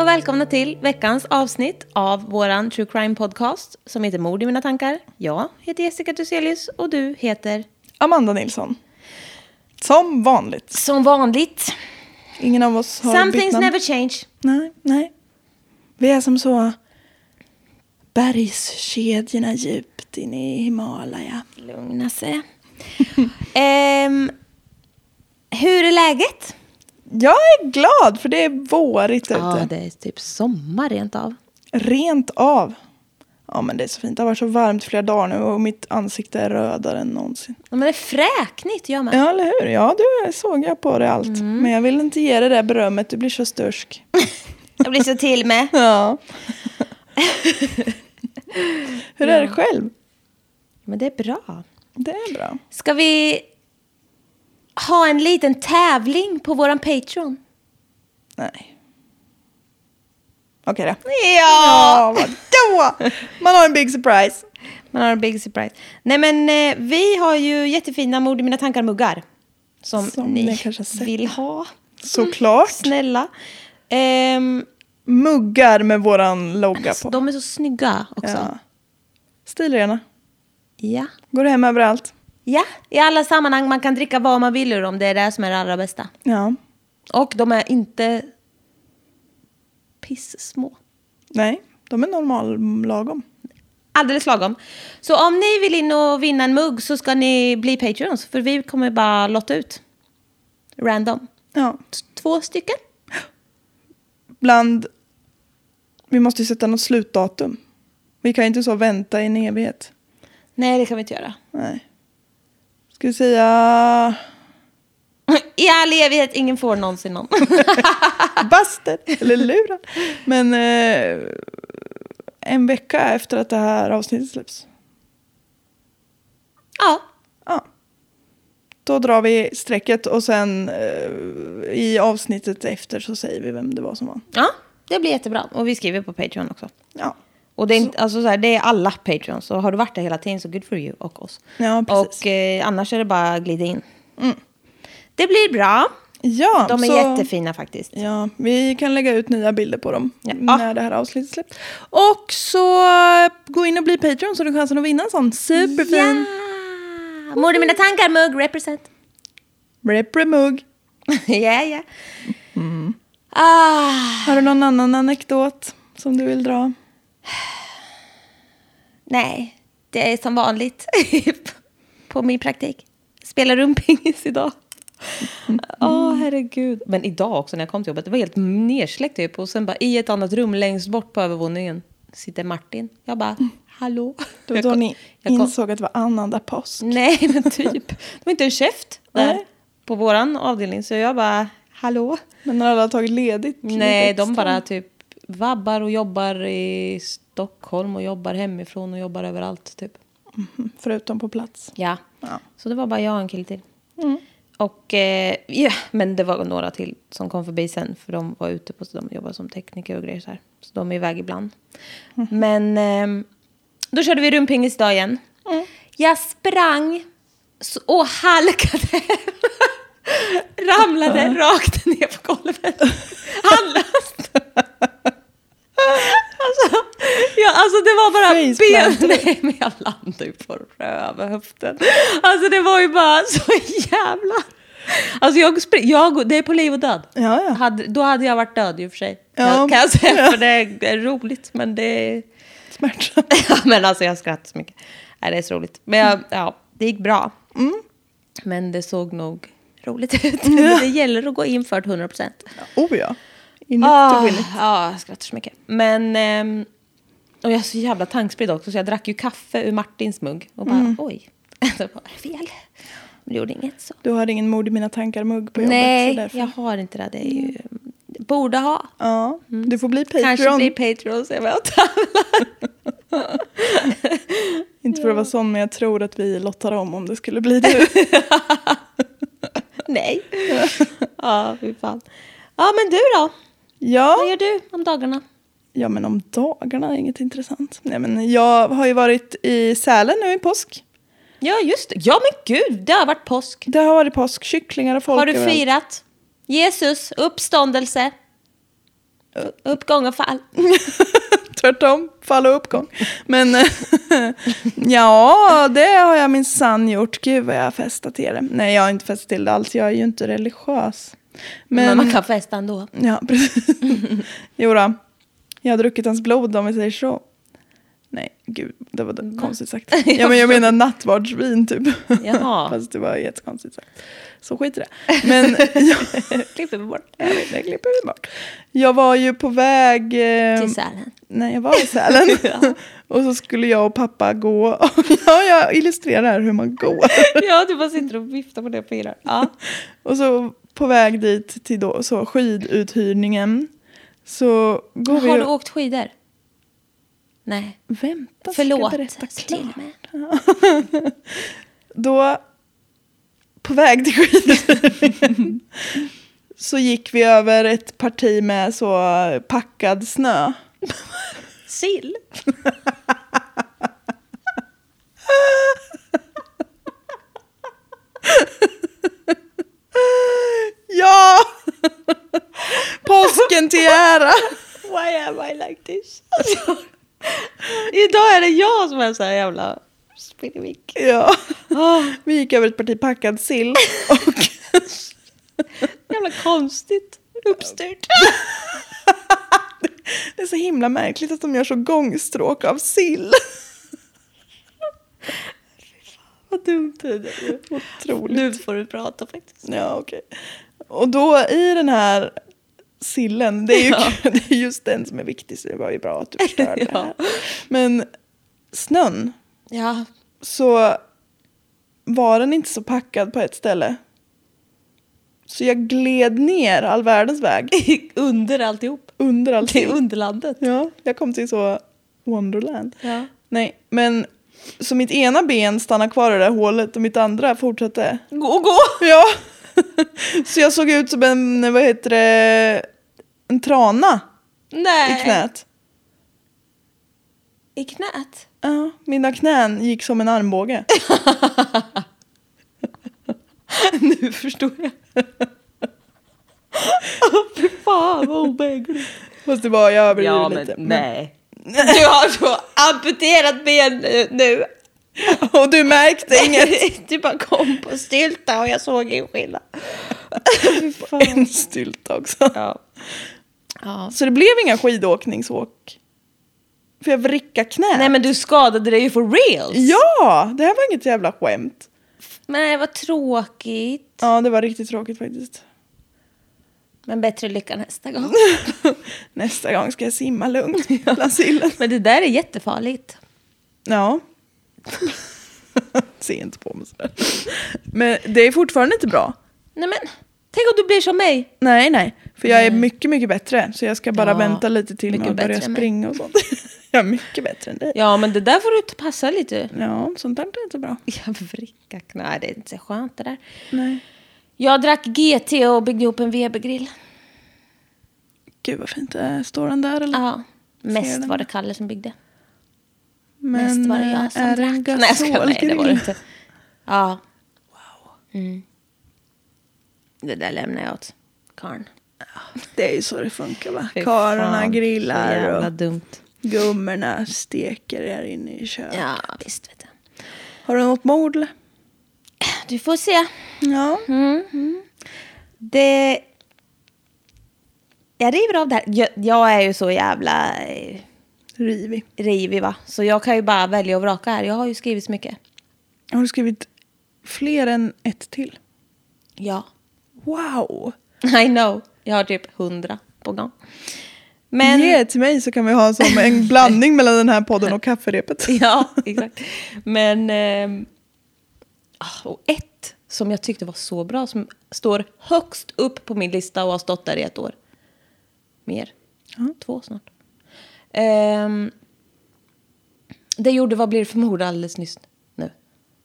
och välkomna till veckans avsnitt av våran true crime podcast som heter Mord i mina tankar. Jag heter Jessica Thyselius och du heter? Amanda Nilsson. Som vanligt. Som vanligt. Ingen av oss har Some bytt things namn. never change. Nej, nej. Vi är som så bergskedjorna djupt inne i Himalaya. Lugna sig. Ehm, hur är läget? Jag är glad för det är vårigt ute. Ja, det är typ sommar rent av. Rent av. Ja men det är så fint. Det har varit så varmt flera dagar nu och mitt ansikte är rödare än någonsin. Ja, men det är fräknigt, jag med. Ja eller hur? Ja du såg jag på det allt. Men jag vill inte ge dig det berömmet. Du blir så störsk. Jag blir så till med. Ja. Hur är det själv? Men det är bra. Det är bra. Ska vi ha en liten tävling på våran Patreon? Nej. Okej då. Ja! Vadå? Man har en big surprise. Man har en big surprise. Nej men eh, vi har ju jättefina Mord i mina tankar-muggar. Som, Som ni vill ha. Såklart. Snälla. Ehm, Muggar med våran logga på. de är så snygga också. Ja. Stilrena. Ja. Går hem överallt. Ja. I alla sammanhang. Man kan dricka vad man vill ur dem. Det är det som är det allra bästa. Ja. Och de är inte pissmå. Nej, de är normal lagom. Alldeles lagom. Så om ni vill in och vinna en mugg så ska ni bli Patreons. För vi kommer bara lotta ut. Random. Ja. Två stycken. Bland... Vi måste ju sätta något slutdatum. Vi kan ju inte så vänta i en evighet. Nej, det kan vi inte göra. Nej. Ska vi säga... I all evighet, ingen får någonsin någon. Buster eller lurad. Men eh, en vecka efter att det här avsnittet släpps. ja, Ja. Då drar vi strecket och sen eh, i avsnittet efter så säger vi vem det var som vann. ja, det blir jättebra. Och vi skriver på Patreon också. Ja, Och det är, inte, alltså så här, det är alla Patreons. Så har du varit där hela tiden så good for you och oss. ja precis. och eh, annars är det bara att glida in. Det blir bra. ja, De är så, jättefina faktiskt. Ja, vi kan lägga ut nya bilder på dem Ja. när det här avsnittet släpps. Och så eh, gå in och bli Patreon så du har chansen att vinna en sån superfin Ja! Mord i mina tankar, mugg, represent. Reprimug. Ja, ja. Ah, Har du någon annan anekdot som du vill dra? Nej, det är som vanligt på min praktik. Spelar rumpingis idag. Åh, herregud. Men idag också när jag kom till jobbet, det var helt nersläckt typ. Och sen bara i ett annat rum längst bort på övervåningen sitter Martin. Jag bara, hallå? Det var då ni insåg att det var annandag påsk. Nej, men typ. Det var inte en käft där Nej. på våran avdelning. Så jag bara, hallå? Men när alla har tagit ledigt. Nej, de bara typ vabbar och jobbar i Stockholm och jobbar hemifrån och jobbar överallt typ. Mm, Förutom på plats. Ja. Ja. Så det var bara jag och en kille till. Mm. Och eh, ja, men det var några till som kom förbi sen för de var ute på, de jobbar som tekniker och grejer så här. Så de är iväg ibland. Mm. Men ehm, då körde vi rumpingis idag igen. Mm. Jag sprang så, och halkade. Ramlade rakt ner på golvet. Handlöst. Alltså, ja, alltså det var bara ben. Nej, men jag landade ju på rövhöften. Alltså det var ju bara så jävla... Alltså jag, jag, det är på liv och död. Ja, ja. Hade, då hade jag varit död i och för sig. Ja. Kan, kan jag säga, Ja. för det är roligt. Men det är... Smärtsamt. Ja, men alltså jag skrattar så mycket. Nej, det är så roligt. Men jag, ja, det gick bra. Men det såg nog roligt ut. Men det gäller att gå in för 100 procent. Oh ja. Ah, ja, jag skrattar så mycket. Men... ehm, och jag är så jävla tankspridd också så jag drack ju kaffe ur Martins mugg. Och bara oj, det var fel. Men det gjorde inget så. Du har ingen mord i mina tankar-mugg på jobbet. Nej, jag har inte det. Det är ju... Borde ha. Ja, du får bli Patreon. Kanske bli Patreon så jag med och tävlar. Inte för att vara sån, men jag tror att vi lottar om om det skulle bli du. Nej. Ja, fy fan. Ja, men du då? Vad ja, gör du om dagarna? ja, men om dagarna är inget intressant. Nej, men jag har ju varit i Sälen nu i påsk. Ja, just det. Ja, men gud, det har varit påsk. Det har varit påsk, kycklingar och folk Har du överallt. firat Jesus uppståndelse? Uppgång och fall. Tvärtom, fall och uppgång. Men ja, det har jag minsann gjort. Gud vad jag har festat till det. Nej, jag har inte festat till det alls. Jag är ju inte religiös. Men, Men, man kan festa ändå. ja, precis. jo då. jag har druckit hans blod om vi säger så. Nej, gud, det var konstigt sagt. Ja, men jag menar nattvardsvin typ. Jaha. Fast det var jättekonstigt sagt. Så skit i det. Men jag, Klipper vi bort. jag vet, det klipper vi bort. Jag var ju på väg... Eh, Till Sälen. när jag var i Sälen. Ja. Och så skulle jag och pappa gå. ja, jag illustrerar här hur man går. Ja, du bara sitter och viftar på det på pilar. Ja. och så på väg dit till då, så skiduthyrningen. Så går vi... Har du åkt skidor? Nej. Vänta, ska Förlåt. jag berätta klart. Då, på väg till skiduthyrningen, så gick vi över ett parti med så packad snö. Sill. Ja! Påsken till ära. Why am I like this? Idag är det jag som är så här jävla spinnevick. Ja. Oh, Vi gick över ett parti packad sill. Och jävla konstigt uppstyrt. det är så himla märkligt att de gör så gångstråk av sill. Vad dumt det är. Otroligt. Nu får du prata faktiskt. Ja, okej. Och då i den här sillen, det är ju Ja. det är just den som är viktig så det var ju bra att du förstörde det Ja. här. Men snön, Ja. så var den inte så packad på ett ställe. Så jag gled ner all världens väg Under alltihop. under Det är allting. underlandet. Ja, jag kom till så Wonderland. Ja. Nej, men så mitt ena ben stannade kvar i det där hålet och mitt andra fortsatte. Gå, gå! Ja, så jag såg ut som en, vad heter det, en trana Nej. i knät. I knät? Ja, mina knän gick som en armbåge. nu förstår jag. Fy fan vad obehagligt. Fast det var, jag överdriver Ja men lite. nej. Du har så amputerat ben nu. Och du märkte inget. Du bara kom på stylta och jag såg ingen skillnad. En stylta också. Ja. ja. Så det blev inga skidåkningsåk. För jag vrickade knät. Nej men du skadade dig ju for reals. Ja, det här var inget jävla skämt. Men det var tråkigt. Ja, det var riktigt tråkigt faktiskt. Men bättre lycka nästa gång. Nästa gång ska jag simma lugnt bland sillen. Men det där är jättefarligt. Ja. Se inte på mig sådär. Men det är fortfarande inte bra. Nej men, tänk om du blir som mig. Nej, nej. För jag är mycket, mycket bättre. Så jag ska bara Ja, vänta lite till med mycket att börja bättre än mig. springa och sånt. jag är mycket bättre än dig. Ja men det där får du passa lite. Ja, sånt där är inte bra. Jag vricka Nej det är inte så skönt det där. Nej. Jag drack GT och byggde ihop en Webergrill. Gud vad fint. Äh, Står den där eller? Ja, Ser mest den. var det Kalle som byggde. Men mest var det äh, jag som är det en drack. Nej, nej, det var det inte. Ja. Wow. Mm. Det där lämnar jag åt karln. Det är ju så det funkar va? Karlarna grillar och dumt. gummorna steker här inne i köket. Ja, visst vet jag. Har du något eller? Du får se. Ja. Mm. Det... Jag river av det här. Jag, jag är ju så jävla Rivig. rivig va. Så jag kan ju bara välja och vraka här. Jag har ju skrivit så mycket. Har du skrivit fler än ett till? Ja. Wow! I know. Jag har typ hundra på gång. Men... Ge till mig så kan vi ha som en blandning mellan den här podden och kafferepet. Ja, exakt. Men... ehm, ah, och ett som jag tyckte var så bra, som står högst upp på min lista och har stått där i ett år. Mer. Två snart. Ehm, det gjorde Vad blir det för mord alldeles nyss nu.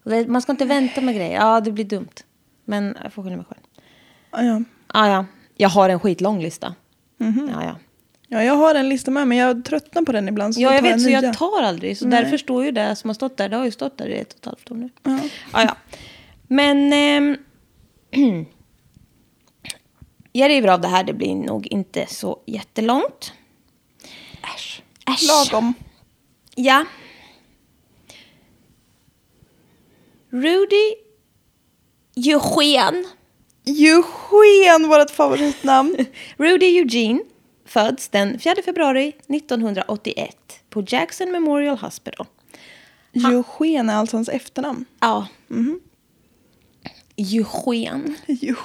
Det- Man ska inte vänta med grejer. Ja, det blir dumt. Men jag får skylla mig själv. Ja, ja. Ah, ja, jag har en skitlång lista. Ja, ja. ja, jag har en lista med men jag tröttnar på den ibland. Så Ja, jag vet, så nya. jag tar aldrig. Så Nej. därför står ju det som har stått där, det har ju stått där i ett och ett halvt år nu. Ja. Ja, ja. Men... ehm, Jag river av det här, det blir nog inte så jättelångt. Äsch. Lagom. Ja. Rudy Eugen. Eugen, vårt favoritnamn. Rudy Eugene föds den 4 februari 1981 på Jackson Memorial Hospital. Eugen är alltså hans efternamn. Ja. Eugen.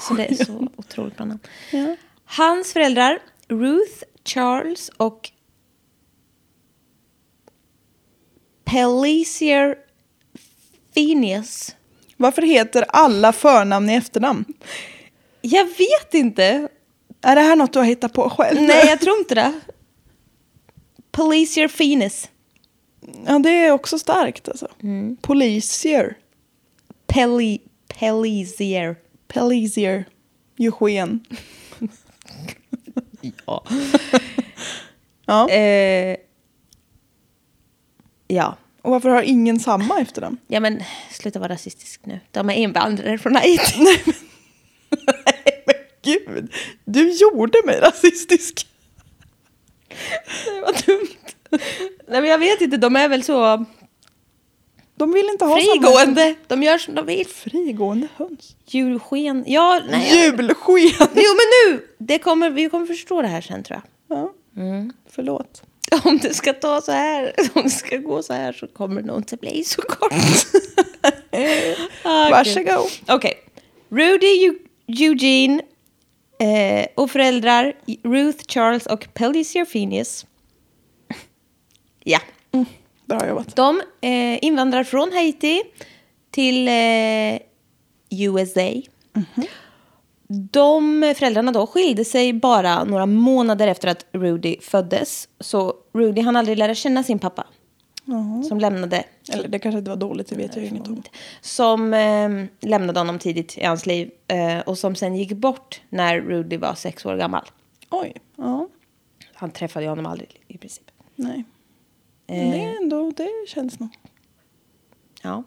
Så det är så otroligt bra namn. Ja. Hans föräldrar, Ruth, Charles och Pelisier Phineas. Varför heter alla förnamn i efternamn? Jag vet inte. Är det här något du har hittat på själv? Nej, jag tror inte det. Pelisier Phineas. Ja, det är också starkt alltså. Polisier. Peli, Pelisier. Pelisier. Eugen. Ja. Ja. Eh, ja. Och varför har ingen samma efternamn? Ja, men sluta vara rasistisk nu. De är invandrare från Haiti. Nej men gud. Du gjorde mig rasistisk. Det var dumt. Nej, men jag vet inte. De är väl så De vill inte ha samma. frigående. De gör som de vill. Frigående höns. Julsken. Ja, nej. Julsken. Jo, men nu! Det kommer, vi kommer förstå det här sen, tror jag. Ja. Förlåt. Om det ska ta så här, om det ska gå så här så kommer det nog inte bli så kort. Ah. Varsågod. Okej. Rudy Eu- Eugene eh, och föräldrar Ruth, Charles och Pelisier Phineas. Ja. Bra jobbat. De eh, invandrar från Haiti till eh, USA. De föräldrarna då skilde sig bara några månader efter att Rudy föddes. Så Rudy han aldrig lärde känna sin pappa. Som lämnade. Eller det kanske inte var dåligt, det vet jag inget om. Som eh, lämnade honom tidigt i hans liv. Eh, och som sen gick bort när Rudy var sex år gammal. Oj. Ja. Han träffade honom aldrig i princip. Nej. Eh. Men det är ändå, det känns nog. Ja.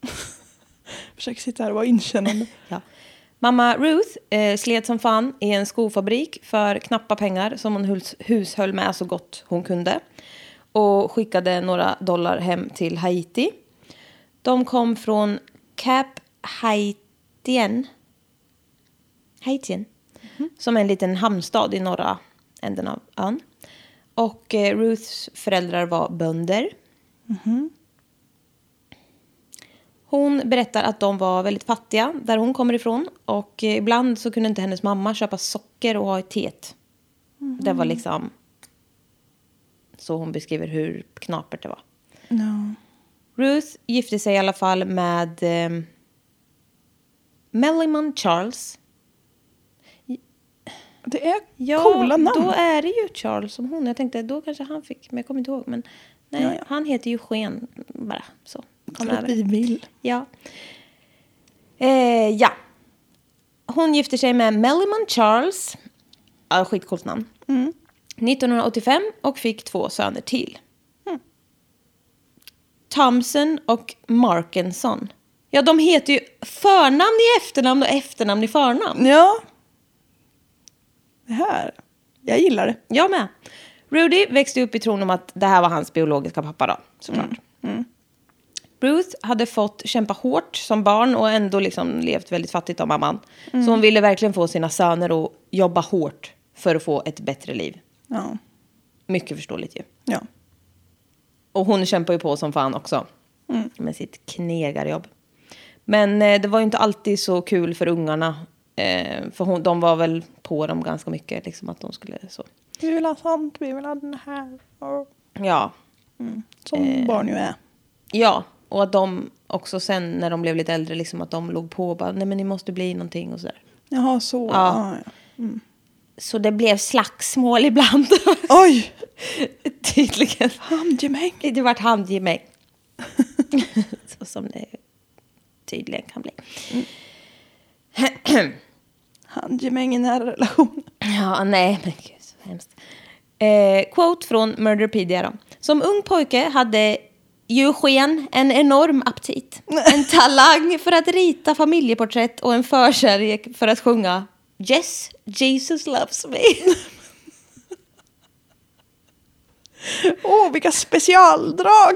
Försöker sitta här och vara inkännande. Ja. Mamma Ruth eh, slet som fan i en skofabrik för knappa pengar som hon huls- hushöll med så gott hon kunde. Och skickade några dollar hem till Haiti. De kom från Cap Haitien. Haitien. Som är en liten hamnstad i norra änden av ön. Och eh, Ruths föräldrar var bönder. Hon berättar att de var väldigt fattiga där hon kommer ifrån. Och ibland så kunde inte hennes mamma köpa socker och ha i teet. Det var liksom så hon beskriver hur knapert det var. Ja. Ruth gifte sig i alla fall med eh, Mellyman Charles. Det är Ja, coola namn. då är det ju Charles som hon. Jag tänkte då kanske han fick, men jag kommer inte ihåg. Men nej, Ja, ja. han heter ju Sken bara. Så. Över. vi vill. Ja. Eh, ja. Hon gifter sig med Mellyman Charles. Ja, skitcoolt namn. 1985 och fick två söner till. Thompson och Markinson. Ja, de heter ju förnamn i efternamn och efternamn i förnamn. Ja. Det här. Jag gillar det. Jag med. Rudy växte upp i tron om att det här var hans biologiska pappa då, såklart. Ruth hade fått kämpa hårt som barn och ändå liksom levt väldigt fattigt av mamman. Så hon ville verkligen få sina söner att jobba hårt för att få ett bättre liv. Ja. Mycket förståeligt ju. Ja. Och hon kämpar ju på som fan också. Med sitt knegarjobb. Men eh, det var ju inte alltid så kul för ungarna. Eh, för hon, de var väl på dem ganska mycket. Liksom att de skulle så. Vi vill ha sånt, vi vill ha den här. Ja, Som Eh. barn ju är. Ja, och att de också sen när de blev lite äldre, liksom att de låg på och bara, nej men ni måste bli någonting och sådär. Jaha, så. Ja. Ja. Ja, Så det blev slagsmål ibland. Oj! Tydligen. Handgemäng. Det vart handgemäng. så som det tydligen kan bli. Handgemäng i nära relation. Ja, nej, men gud, så hemskt. Eh, quote från Murderpedia då. Som ung pojke hade Eugen en enorm aptit. En talang för att rita familjeporträtt och en förkärlek för att sjunga Yes, Jesus loves me. Åh, vilka specialdrag!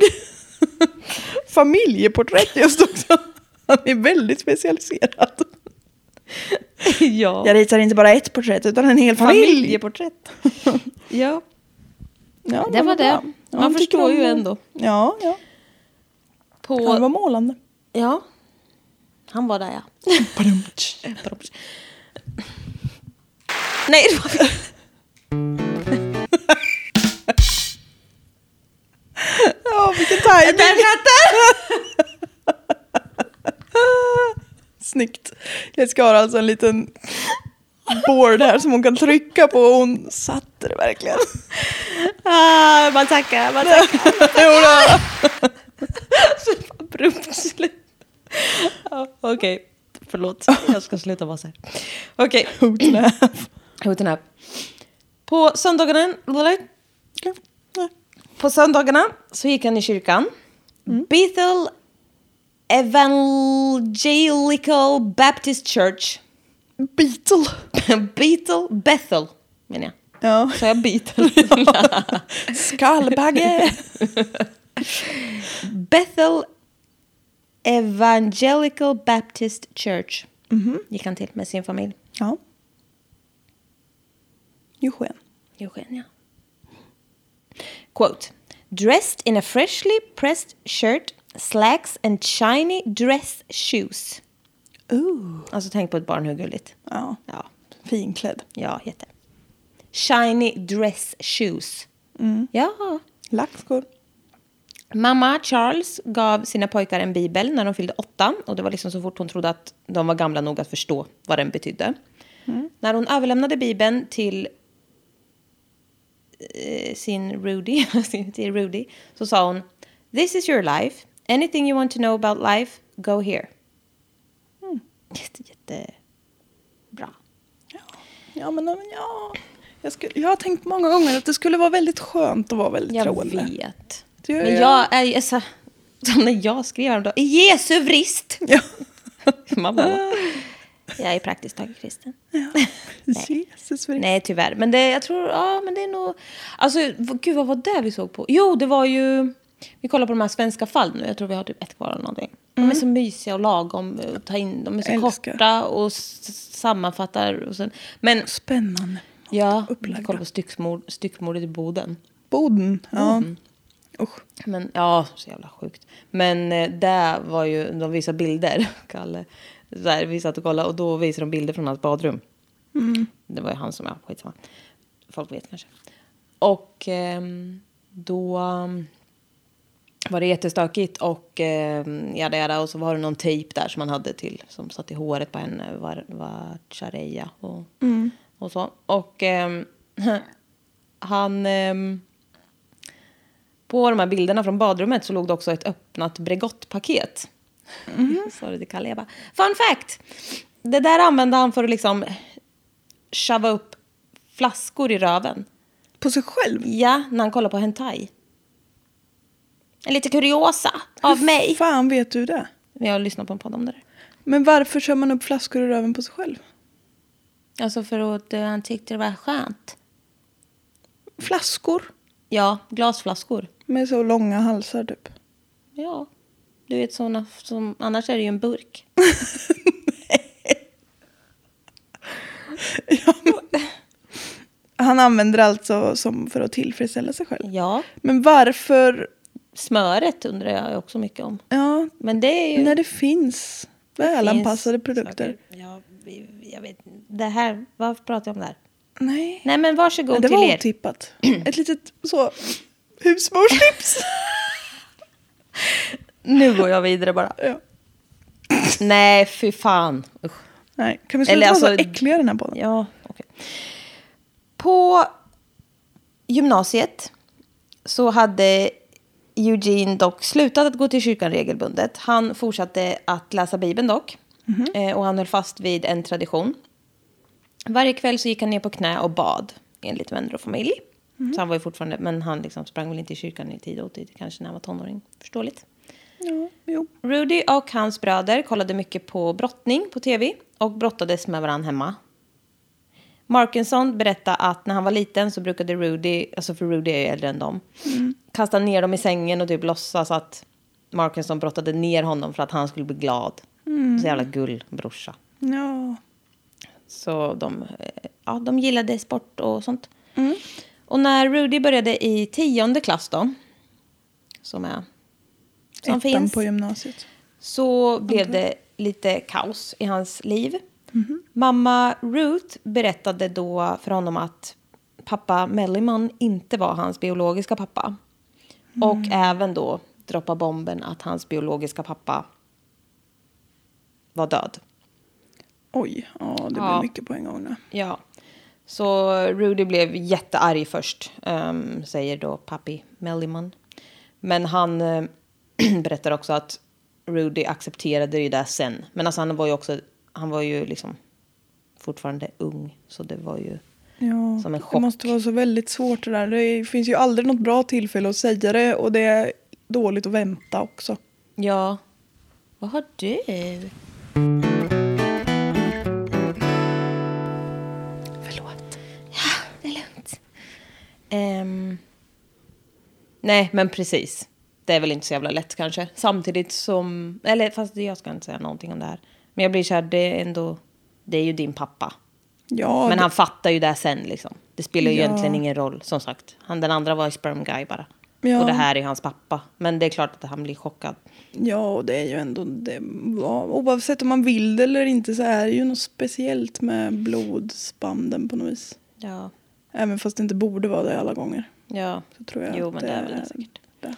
Familjeporträtt just också. Han är väldigt specialiserad. ja. Jag ritar inte bara ett porträtt utan en hel familj. Familjeporträtt. ja, Ja, det var det. bra. Man jag tycker förstår ju ändå. Ja, ja. På... ja, det var målande. Ja. Han var där, ja. Nej, det var fel. Ja, vilken tajming! Där satt den! Snyggt. Jessica har alltså en liten board här som hon kan trycka på och hon satte det verkligen. Ah, man tackar, man tackar. Jodå. Så abrupt slut. Okej, förlåt. Jag ska sluta vara så här. Okej, half. hoten här. På söndagarna, på söndagarna så gick han i kyrkan. Bethel Evangelical Baptist Church. Beetle. Bethel, Bethel menar jag. Ja. Så jag Bethel? Skallbagge. Bethel Evangelical Baptist Church gick han till med sin familj. Ja. Eugen. Eugen, ja. Quote. Dressed in a freshly pressed shirt, slacks and shiny dress shoes. Ooh. Alltså tänk på ett barn hur gulligt. Ja. Ja, Finklädd. ja jätte. Shiny dress shoes. Ja. Lackskor. Mamma Charles gav sina pojkar en bibel när de fyllde åtta. Och det var liksom så fort hon trodde att de var gamla nog att förstå vad den betydde. När hon överlämnade bibeln till eh, sin Rudy, till Rudy så sa hon This is your life. Anything you want to know about life, go here. Jätte, jättebra. Ja, ja men ja. Jag, skulle, jag har tänkt många gånger att det skulle vara väldigt skönt att vara väldigt Jag troende. vet. Det Men jag är ju så... Som när jag skrev häromdagen. I Jesu vrist! Ja. Mamma. Jag är praktiskt taget kristen. Jesus för Nej, tyvärr. Men det, jag tror, ja, men det är nog... Alltså, gud, vad var det vi såg på? Jo, det var ju... Vi kollar på de här svenska fall nu. Jag tror vi har typ ett kvar eller någonting. De är så mysiga och lagom att ta in. De är så Älskar. korta och sammanfattar. Och sen, men Spännande. ja, upplagda. kollar på styckmord, styckmordet i Boden. Boden. Ja. Usch. Men ja, så jävla sjukt. Men eh, där var ju, de visade bilder, Kalle. Så där, vi satt och kollade och då visade de bilder från hans badrum. Det var ju han som, ja, skitsamma. Folk vet kanske. Och ehm, då var det jättestökigt och um, jada, jada, och så var det någon tejp där som man hade till som satt i håret på henne, var, var Chareya och, och så. Och ehm, han... ehm, på de här bilderna från badrummet så låg det också ett öppnat Bregottpaket. Sa det till Kalle. Jag bara, Fun fact! Det där använde han för att liksom shava upp flaskor i röven. På sig själv? Ja, när han kollar på hentai. En lite kuriosa av mig. fan vet du det? Jag har lyssnat på en podd om det där. Men varför kör man upp flaskor i röven på sig själv? Alltså för att eh, han tyckte det var skönt. Flaskor Ja, glasflaskor. med så långa halsar typ. Ja, du vet såna som, annars är det ju en burk. Han använder alltså som för att tillfredsställa sig själv. Ja, Men varför? Smöret undrar jag också mycket om. Ja, Men det är ju... när det finns välanpassade produkter. saker. Ja, vi- jag vet Det här, varför pratar jag om det här? Nej. Nej men varsågod det till var er. otippat. Ett litet så husmorstips. Nu går jag vidare bara. ja. Nej, fy fan. Usch. Nej, kan vi sluta Eller vara så alltså- äckliga i den här podden? Ja, okej. På gymnasiet så hade Eugene dock slutat att gå till kyrkan regelbundet. Han fortsatte att läsa Bibeln dock. Eh, och han höll fast vid en tradition. Varje kväll så gick han ner på knä och bad, enligt vänner och familj. Så han var ju fortfarande, men han liksom sprang väl inte i kyrkan i tid och otid, kanske när han var tonåring. Förståeligt. Ja, jo. Rudy och hans bröder kollade mycket på brottning på tv och brottades med varandra hemma. Markinson berättade att när han var liten så brukade Rudy, alltså för Rudy är ju äldre än dem, kasta ner dem i sängen och typ låtsas att Markinson brottade ner honom för att han skulle bli glad. Så jävla gullbrorsa. Ja. Så de, ja, de gillade sport och sånt. Och när Rudy började i tionde klass då, som är som Ettan finns, på gymnasiet. så blev det lite kaos i hans liv. Mamma Ruth berättade då för honom att pappa Melliman inte var hans biologiska pappa. Och även då droppa bomben att hans biologiska pappa var död. Oj, ja det Ja. blir mycket på en gång nu. Ja. Så Rudy blev jättearg först, ehm, säger då pappi Melliman. Men han uh, berättar också att Rudy accepterade det där sen. Men alltså han var ju också, han var ju liksom fortfarande ung. Så det var ju, Ja, Som en det chock. måste vara så väldigt svårt det där. Det finns ju aldrig något bra tillfälle att säga det och det är dåligt att vänta också. ja. Vad har du? Förlåt. Ja, det är lugnt. Ehm, nej, men precis. Det är väl inte så jävla lätt kanske. Samtidigt som... Eller fast jag ska inte säga någonting om det här. Men jag blir kär, det är ändå... Det är ju din pappa. Ja, Men det- han fattar ju det sen liksom. Det spelar ju Ja. egentligen ingen roll, som sagt. Han, den andra var sperm guy bara. Ja. Och det här är hans pappa. Men det är klart att han blir chockad. Ja, och det är ju ändå... Det, oavsett om man vill det eller inte så är det ju något speciellt med blodsbanden på något vis. Ja. Även fast det inte borde vara det alla gånger. Ja. Så tror jag Jo, men det är väl det säkert. det.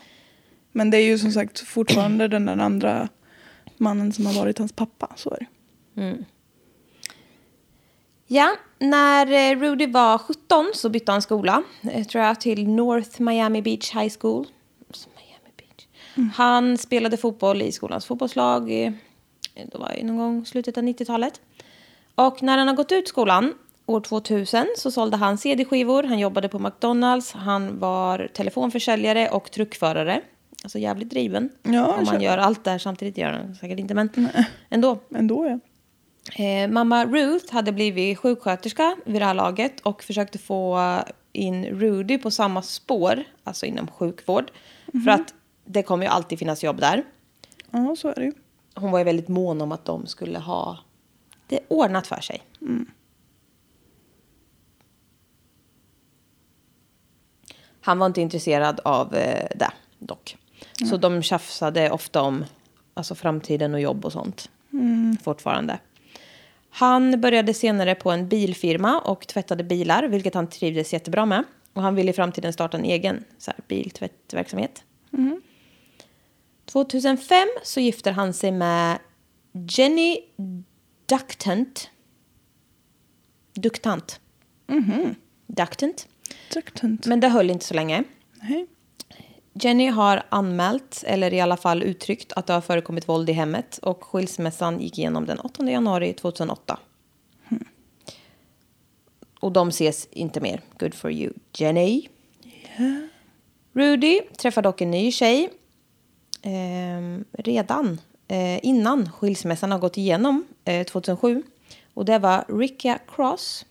Men det är ju som sagt fortfarande den där andra mannen som har varit hans pappa. Så är det. Ja, när eh, Rudy var 17 så bytte han skola, eh, tror jag, till North Miami Beach High School. Miami Beach. Han spelade fotboll i skolans fotbollslag, eh, det var någon gång slutet av 90-talet. Och när han har gått ut skolan, år 2000, så sålde han CD-skivor, han jobbade på McDonalds, han var telefonförsäljare och truckförare. Alltså jävligt driven. Ja, Om man gör allt det här samtidigt gör han säkert inte, men ändå. Ändå ja. Eh, mamma Ruth hade blivit sjuksköterska vid det här laget och försökte få in Rudy på samma spår, alltså inom sjukvård. För att det kommer ju alltid finnas jobb där. Ja, så är det ju. Hon var ju väldigt mån om att de skulle ha det ordnat för sig. Han var inte intresserad av eh, det dock. Så de tjafsade ofta om alltså, framtiden och jobb och sånt. Fortfarande. Han började senare på en bilfirma och tvättade bilar, vilket han trivdes jättebra med. Och han ville i framtiden starta en egen så här, biltvättverksamhet. 2005 så gifter han sig med Jenny Ductant. Duktant. Ductant. Traktant. Men det höll inte så länge. Nej. Jenny har anmält, eller i alla fall uttryckt, att det har förekommit våld i hemmet och skilsmässan gick igenom den 8 januari 2008. Och de ses inte mer. Good for you, Jenny. Rudy träffar dock en ny tjej ehm, redan eh, innan skilsmässan har gått igenom eh, 2007. Och det var Ricka Cross.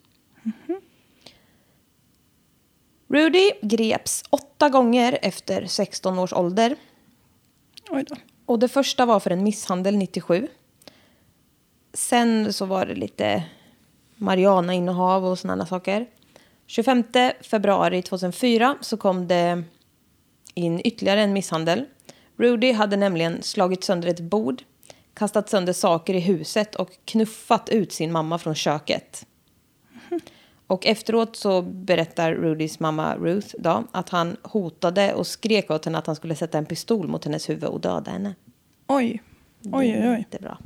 Rudy greps åtta gånger efter 16 års ålder. Oj då. Och det första var för en misshandel 97. Sen så var det lite marijuana-innehav och sådana saker. 25 februari 2004 så kom det in ytterligare en misshandel. Rudy hade nämligen slagit sönder ett bord, kastat sönder saker i huset och knuffat ut sin mamma från köket. Och efteråt så berättar Rudys mamma Ruth då, att han hotade och skrek åt henne att han skulle sätta en pistol mot hennes huvud och döda henne. Oj. Oj, oj. Det är bra.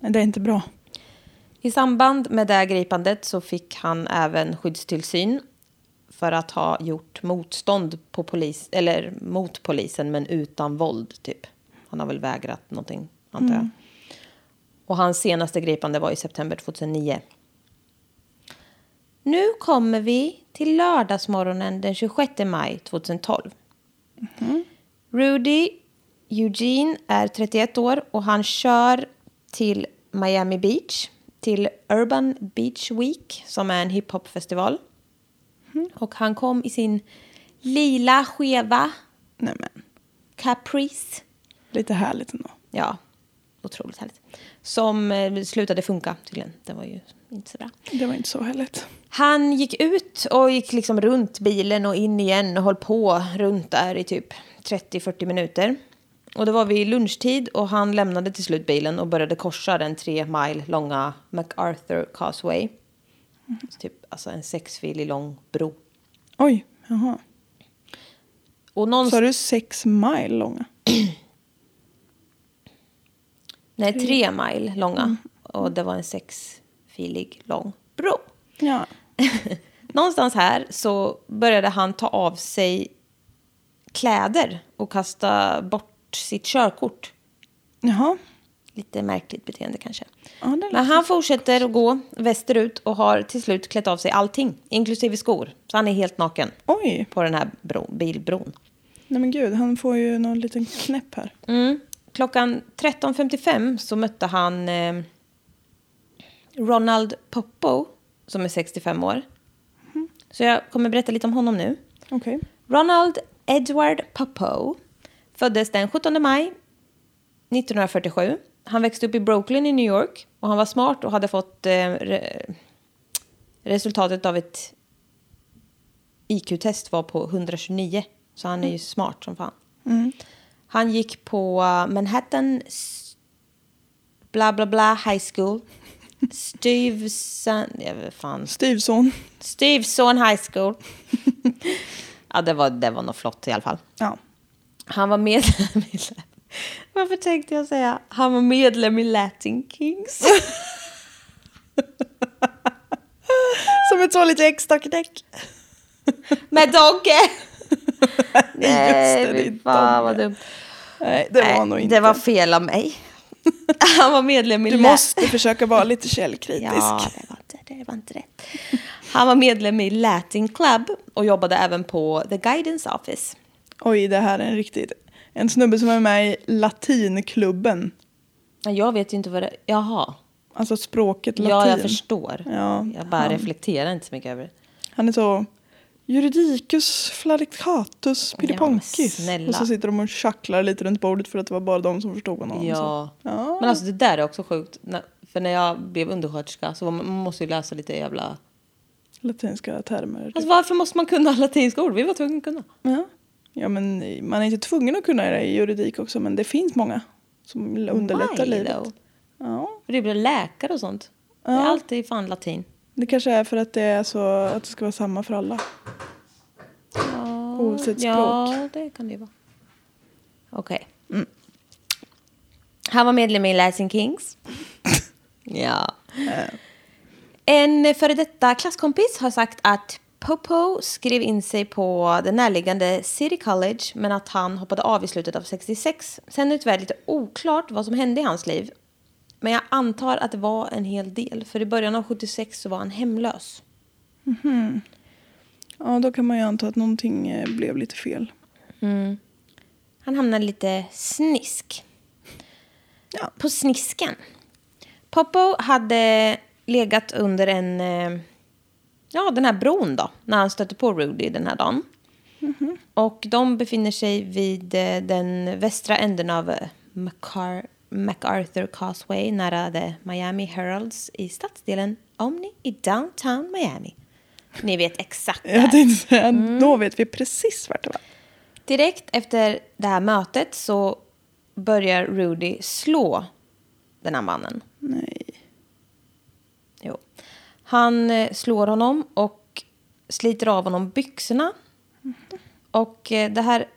Nej, det är inte bra. I samband med det gripandet så fick han även skyddstillsyn för att ha gjort motstånd på polis, eller mot polisen men utan våld typ. Han har väl vägrat någonting antar jag. Och hans senaste gripande var i september 2009. Nu kommer vi till lördagsmorgonen den 26 maj 2012. Rudy Eugene är 31 år och han kör till Miami Beach till Urban Beach Week som är en hiphopfestival. Och han kom i sin lila skeva Nej men, Caprice. lite härligt ändå. Ja, otroligt härligt. Som eh, slutade funka tydligen. Det var ju inte så bra. Det var inte så härligt. Han gick ut och gick liksom runt bilen och in igen och höll på runt där i typ 30-40 minuter. Och det var vid lunchtid och han lämnade till slut bilen och började korsa den tre mile långa MacArthur Causeway. Så typ alltså en sexfilig lång bro. Oj, jaha. Och någon... Sa du sex mile långa? Nej, tre mile långa. Och det var en sexfilig lång bro. Ja. Någonstans här så började han ta av sig kläder och kasta bort sitt körkort. Jaha. Lite märkligt beteende kanske. Ja, Men han fortsätter att gå västerut och har till slut klätt av sig allting, inklusive skor. Så han är helt naken Oj, på den här bro, bilbron. nej men gud, han får ju någon liten knäpp här. Mm. Klockan 13.55 så mötte han eh, Ronald Poppo, som är 65 år. Så jag kommer berätta lite om honom nu. Okej. Ronald Edward Poppo föddes den 17 maj 1947. Han växte upp i Brooklyn i New York och han var smart och hade fått eh, re resultatet av ett IQ-test var på 129. Så han är ju smart som fan. Han gick på Manhattan bla bla bla high school. Stuyvesant, jag vet fan, Styvson. Steveson High School. ja, det var, det var nog flott i alla fall. Ja. Han var medlem i... Varför tänkte jag säga? Han var medlem i Latin Kings. Som ett så lite extra knäck. Med Dogge! Nej, Just det, fy fan vad dumt. Nej, det var Nej, nog inte. Det var fel av mig. Han var medlem i Du måste försöka vara lite källkritisk. Ja, det var, inte, det var inte rätt. Han var medlem i Latin Club och jobbade även på The Guidance Office. Oj, det här är en riktigt... En snubbe som är med i latinklubben. Jag vet ju inte vad det... Jaha. Alltså språket latin. Ja, jag förstår. Ja, jag bara han- reflekterar inte så mycket över det. Han är så... Juridicus flaricatus piriponki. men snälla. och så sitter de och tjacklar lite runt bordet för att det var bara de som förstod honom. Ja. Ja. Men alltså det där är också sjukt. För när jag blev undersköterska så man måste ju läsa lite jävla... Latinska termer. Alltså varför måste man kunna latinska ord? Vi var tvungna att kunna. Ja. ja, men man är inte tvungen att kunna det i juridik också, men det finns många som underlättar Why, livet. though? Ja, För det blir läkare och sånt. Det är Ja. alltid fan latin. det kanske är för att det är så att det ska vara samma för alla. Ja, Oavsett Ja, det kan det ju vara. Okej. Han var medlem i Latin Kings. ja. En före detta klasskompis har sagt att Popo skrev in sig på det närliggande City College men att han hoppade av i slutet av 66. Sen är det tyvärr lite oklart vad som hände i hans liv. Men jag antar att det var en hel del. För i början av 76 så var han hemlös. Ja, då kan man ju anta att någonting eh, blev lite fel. Han hamnade lite snisk. Ja. På snisken. Poppo hade legat under en... eh, Ja, den här bron då. När han stötte på Rudy den här dagen. Och de befinner sig vid eh, den västra änden av Macar- MacArthur Causeway nära The Miami Heralds i stadsdelen Omni i downtown Miami. Ni vet exakt där. Jag tänkte säga, Mm. då vet vi precis vart det var. Direkt efter det här mötet så börjar Rudy slå den här mannen. Nej. Jo. Han eh, slår honom och sliter av honom byxorna. Och eh, det här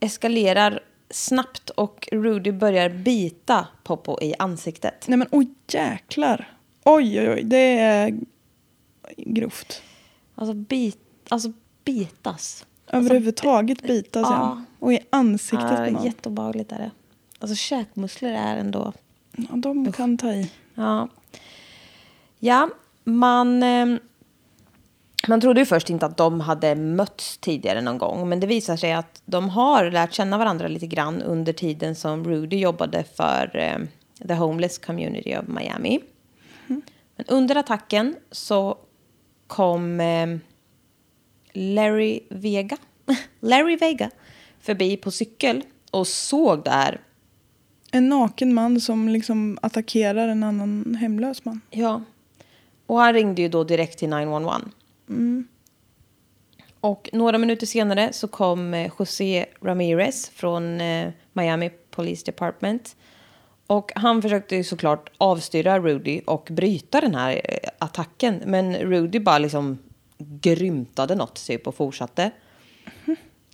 eskalerar snabbt och Rudy börjar bita Poppo i ansiktet. Nej men oj jäklar. Oj oj oj, det är grovt. Alltså, bit, alltså bitas. Överhuvudtaget bitas ja. ja. Och i ansiktet på Ja, någon. jätteobehagligt är det. Alltså käkmuskler är ändå... Ja, de kan ta i. Ja. Ja, man... Eh, man trodde ju först inte att de hade mötts tidigare någon gång. Men det visar sig att de har lärt känna varandra lite grann under tiden som Rudy jobbade för eh, The Homeless Community of Miami. Men under attacken så kom eh, Larry Vega, Larry Vega förbi på cykel och såg det här. En naken man som liksom attackerar en annan hemlös man. Ja. Och han ringde ju då direkt till 911. Och några minuter senare så kom eh, José Ramirez från eh, Miami Police Department. Och han försökte ju såklart avstyra Rudy och bryta den här eh, attacken. Men Rudy bara liksom grymtade något typ och fortsatte.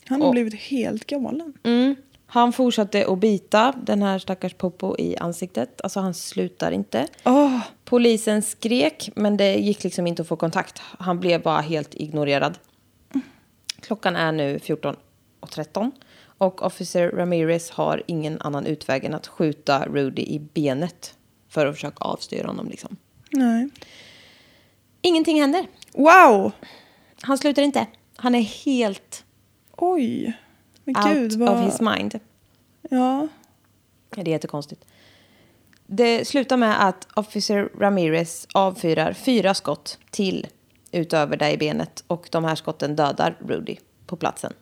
Han har Och- blivit helt galen. Mm. Han fortsatte att bita den här stackars Popo i ansiktet. Alltså han slutar inte. Åh, Polisen skrek, men det gick liksom inte att få kontakt. Han blev bara helt ignorerad. Klockan är nu 14.13 och officer Ramirez har ingen annan utväg än att skjuta Rudy i benet för att försöka avstyra honom. Liksom. nej. Ingenting händer. Wow! Han slutar inte. Han är helt Oj. Men out gud vad... of his mind. Ja. Det är jättekonstigt. Det slutar med att officer Ramirez avfyrar fyra skott till utöver det i benet och de här skotten dödar Rudy på platsen.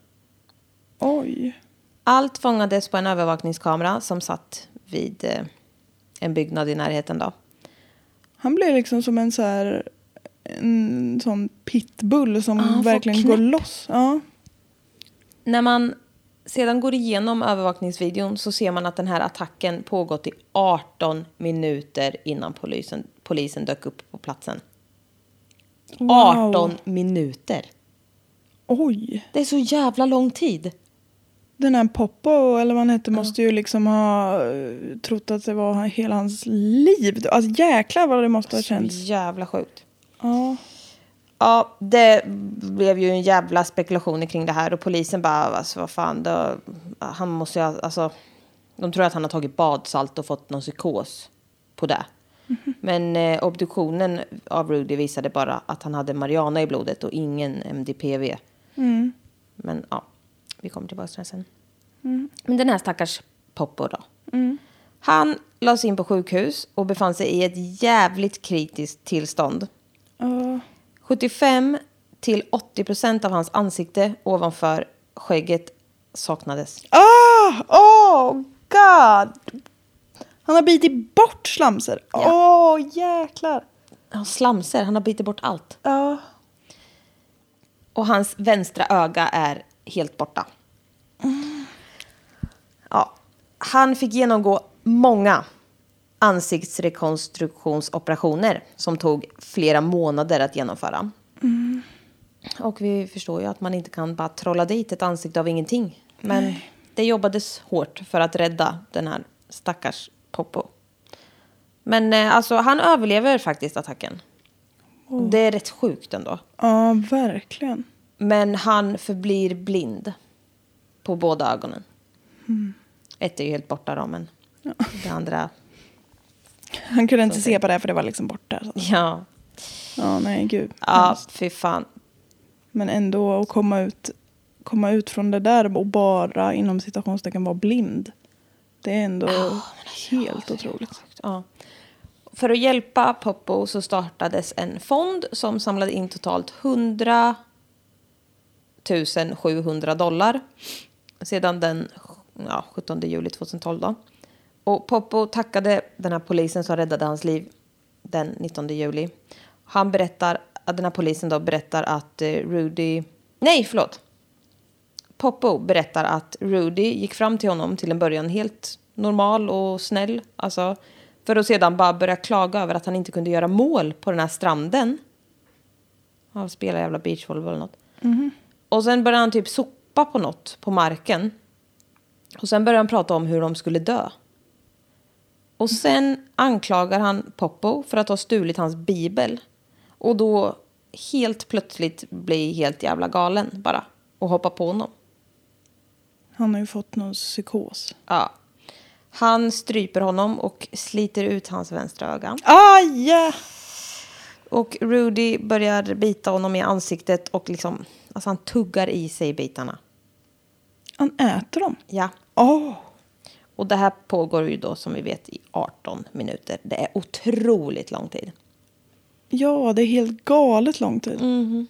Oj. Allt fångades på en övervakningskamera som satt vid eh, en byggnad i närheten. Då. Han blev liksom som en så här... En sån pitbull som får verkligen går loss. Ja. När man sedan går igenom övervakningsvideon så ser man att den här attacken pågått i 18 minuter innan polisen, polisen dök upp på platsen. Wow. 18 minuter! Oj. Det är så jävla lång tid. Den här Poppo, eller vad han hette, måste ju liksom ha eh, trott att det var hela hans liv. Alltså jäklar vad det måste ha Så känts. jävla sjukt. Ja. Ja, det blev ju en jävla spekulation kring det här och polisen bara, alltså vad fan, då, han måste ju, ha- alltså, de tror att han har tagit badsalt och fått någon psykos på det. Men eh, obduktionen av Rudy visade bara att han hade marijuana i blodet och ingen MDPV. Mm. Men ja, vi kommer tillbaka till det sen. Men den här stackars Poppo då. Han lades in på sjukhus och befann sig i ett jävligt kritiskt tillstånd. Ja. 75 till 80 procent av hans ansikte ovanför skägget saknades. Ah! Oh god! Han har bitit bort slamser. Åh Ja. jäklar. Ja, slamser, han har bitit bort allt. Ja. Och hans vänstra öga är helt borta. Ja, han fick genomgå många ansiktsrekonstruktionsoperationer som tog flera månader att genomföra. Och vi förstår ju att man inte kan bara trolla dit ett ansikte av ingenting. Men det jobbades hårt för att rädda den här stackars Poppo. Men eh, alltså, han överlever faktiskt attacken. Det är rätt sjukt ändå. ja, verkligen. Men han förblir blind på båda ögonen. Ett är ju helt borta då, men det andra... Han kunde inte se på det för det var liksom borta. Så. Ja, Ja, nej gud. ja fy fan. Men ändå att komma ut, komma ut från det där och bara inom citationstecken vara blind. Det är ändå helt otroligt. Ja. För att hjälpa Poppo så startades en fond som samlade in totalt 100 700 dollar sedan den ja, 17 juli 2012. Då. Och Poppo tackade den här polisen som räddade hans liv den 19 juli. Han berättar, den här polisen då berättar att eh, Rudy... Nej, förlåt. Poppo berättar att Rudy gick fram till honom till en början helt normal och snäll. Alltså, för att sedan bara börja klaga över att han inte kunde göra mål på den här stranden. Han spelar jävla beachvolleyboll eller något. Mhm. Och sen började han typ sopa på något på marken. Och sen började han prata om hur de skulle dö. Och sen anklagar han Poppo för att ha stulit hans bibel. Och då helt plötsligt blir helt jävla galen bara. Och hoppar på honom. Han har ju fått någon psykos. Ja. Han stryper honom och sliter ut hans vänstra öga. Aj! Och Rudy börjar bita honom i ansiktet och liksom, alltså han tuggar i sig bitarna. Han äter dem. Ja. Åh! Och det här pågår ju då som vi vet i 18 minuter. Det är otroligt lång tid. Ja, det är helt galet lång tid. Mhm.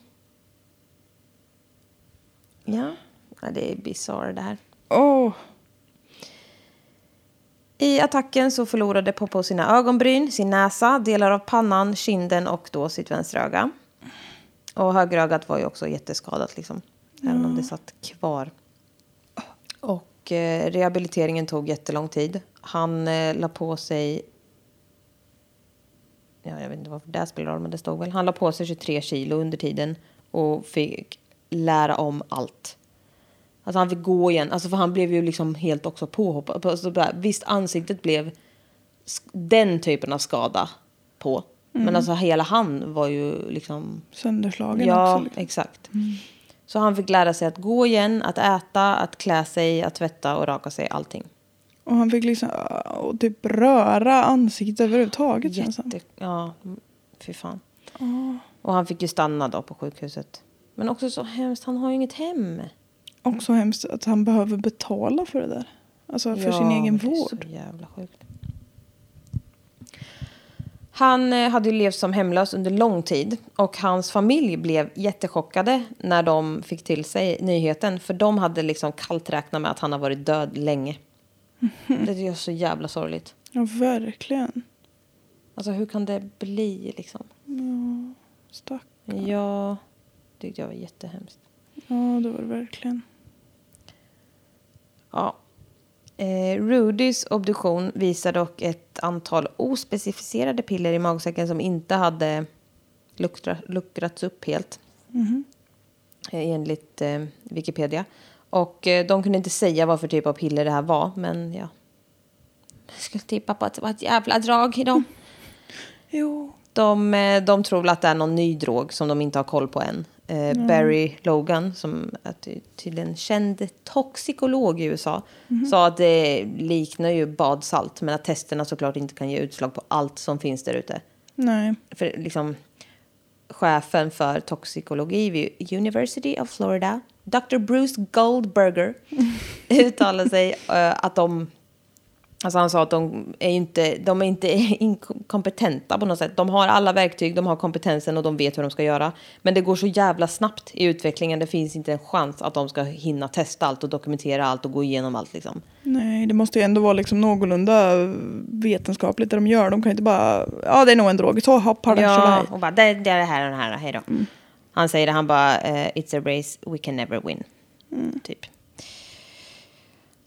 Ja, ja det är bisarrt det här. Åh, I attacken så förlorade Popo sina ögonbryn, sin näsa, delar av pannan, kinden och då sitt vänstra öga. Och högerögat var ju också jätteskadat liksom. Även om det satt kvar. Och eh, rehabiliteringen tog jättelång tid. Han eh, la på sig... Ja, jag vet inte varför det spelar roll, men det stod väl. Han la på sig 23 kilo under tiden och fick lära om allt. Alltså han fick gå igen, alltså för han blev ju liksom helt också påhoppad. Alltså visst, ansiktet blev den typen av skada på. Men alltså hela han var ju liksom... sönderslagen Ja, också. Liksom. exakt. Så han fick lära sig att gå igen, att äta, att klä sig, att tvätta och raka sig, allting. Och han fick liksom äh, och typ röra ansiktet överhuvudtaget känns det. Jätte, ja, mm, fy fan. Och han fick ju stanna då på sjukhuset. Men också så hemskt, han har ju inget hem. Också hemskt att han behöver betala för det där. Alltså för Ja, sin egen det är vård. Så jävla sjukt. Han eh, hade ju levt som hemlös under lång tid och hans familj blev jättechockade när de fick till sig nyheten för de hade liksom kallt räknat med att han har varit död länge. Det är så jävla sorgligt. Ja, verkligen. Alltså hur kan det bli liksom? Stack. Ja, det tyckte jag var jättehemskt. Ja, det var det verkligen. Ja. Eh, Rudys obduktion visar dock ett antal ospecificerade piller i magsäcken som inte hade luckra, luckrats upp helt. Eh, enligt eh, Wikipedia. Och eh, de kunde inte säga vad för typ av piller det här var, men ja. Jag skulle tippa på att det var ett jävla drag i dem. Jo. De, eh, de tror väl att det är någon ny drog som de inte har koll på än. Eh, Barry Logan, som är ty- tydligen känd toxikolog i USA, sa att det liknar ju badsalt, men att testerna såklart inte kan ge utslag på allt som finns där ute. Nej. För liksom, chefen för toxikologi vid University of Florida, Dr. Bruce Goldberger, uttalade sig eh, att de Alltså han sa att de är inte, de är inte inkompetenta på något sätt. De har alla verktyg, de har kompetensen och de vet hur de ska göra. Men det går så jävla snabbt i utvecklingen. Det finns inte en chans att de ska hinna testa allt och dokumentera allt och gå igenom allt. Liksom. Nej, det måste ju ändå vara liksom någorlunda vetenskapligt det de gör. De kan inte bara, ja det är nog en drog, så hopp har Ja, och bara det, är det här och det här, hej då. Han säger det, han bara eh, it's a race we can never win. Typ.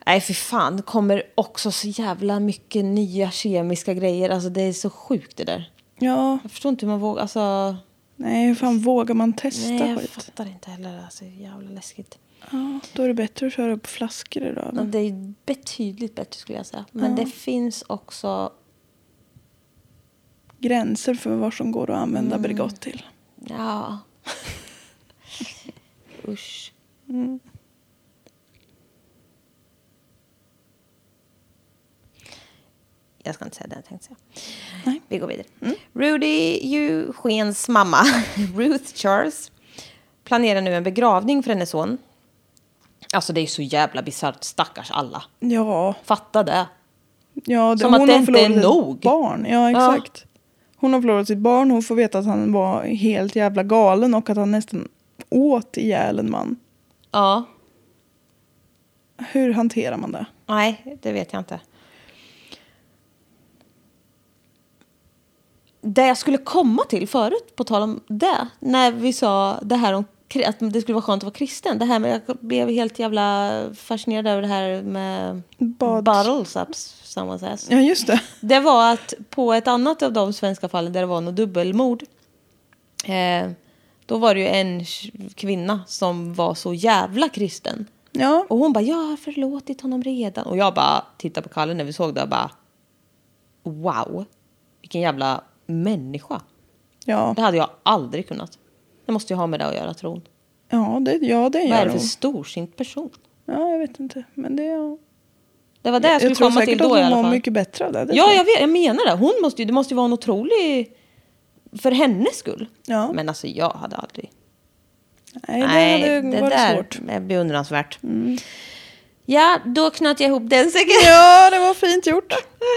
Nej, för fan, det kommer också så jävla mycket nya kemiska grejer. Alltså det är så sjukt det där. Ja, Jag förstår inte hur man vågar, alltså. nej hur fan vågar man testa Nej, jag skit? fattar inte heller. Alltså, jävla läskigt. Ja, då är det bättre att köra upp flaskor idag. Ja, Det är betydligt bättre skulle jag säga. Men det finns också... Gränser för vad som går att använda Mm. Bregott till. Ja. Usch. Jag ska inte säga det jag tänkte säga. Nej. Vi går vidare. Rudy Eugens mamma, Ruth Charles, planerar nu en begravning för hennes son. Alltså det är så jävla bisarrt, stackars alla. Ja, Fatta det. ja det, Som att det inte är nog. barn. Ja, Ja. exakt. Hon har förlorat sitt barn, hon får veta att han var helt jävla galen och att han nästan åt ihjäl en man. Ja, Hur hanterar man det? nej, det vet jag inte. Det jag skulle komma till förut, på tal om det, när vi sa det här om att det skulle vara skönt att vara kristen. Det här med, jag blev helt jävla fascinerad över det här med Bad. bottles up someone's ass. Ja, just det. Det var att på ett annat av de svenska fallen där det var något dubbelmord. Eh, då var det ju en kvinna som var så jävla kristen. Ja, Och hon bara, jag har förlåtit honom redan. Och jag bara tittade på Kalle när vi såg det och bara, wow, vilken jävla människa. ja. Det hade jag aldrig kunnat. Det måste ju ha med det att göra, tron. Ja, det, ja, det Vad gör är det hon. för storsint person? Ja, jag vet inte. Men det, ja. Det var det jag skulle jag tror komma säkert till då att i hon alla mår fall. mycket bättre av det. det Ja, tror jag, vet, jag menar det. Hon måste ju, det måste ju vara en otrolig... För hennes skull. Ja. Men alltså jag hade aldrig... Nej, det hade det varit där svårt. är beundransvärt. Ja, då knöt jag ihop den säcken. Ja, det var fint gjort.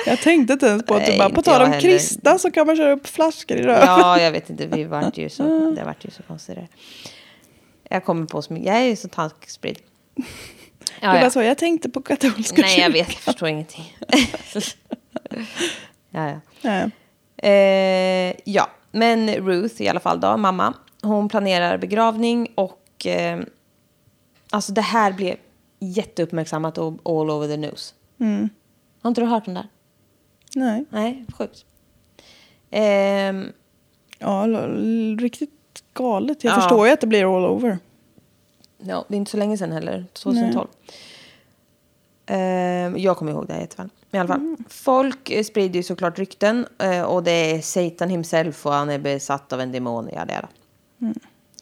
Jag tänkte inte ens på att du bara, på tal om heller. kristna så kan man köra upp flaskor i röven. Ja, jag vet inte. Vi vart ju så, det vart ju så konstigt. där. Jag kommer på så mycket. Jag är ju så tankspridd. Ja, var ja. så, jag tänkte på katolska Nej, jag vet. Jag förstår ingenting. ja, ja. Ja. Eh, ja, men Ruth i alla fall då, mamma, hon planerar begravning och eh, alltså det här blev jätteuppmärksammat och all over the news. Mm. Har inte du hört om det? här? Nej. Nej, sjukt. Ehm, Ja, riktigt galet. Jag Ja. förstår ju att det blir all over. ja, det är inte så länge sedan heller, 2012. Ehm, jag kommer ihåg det här jätteväl. I alla fall. Folk eh, sprider ju såklart rykten eh, och det är Satan himself och han är besatt av en demon. Ja, det är det.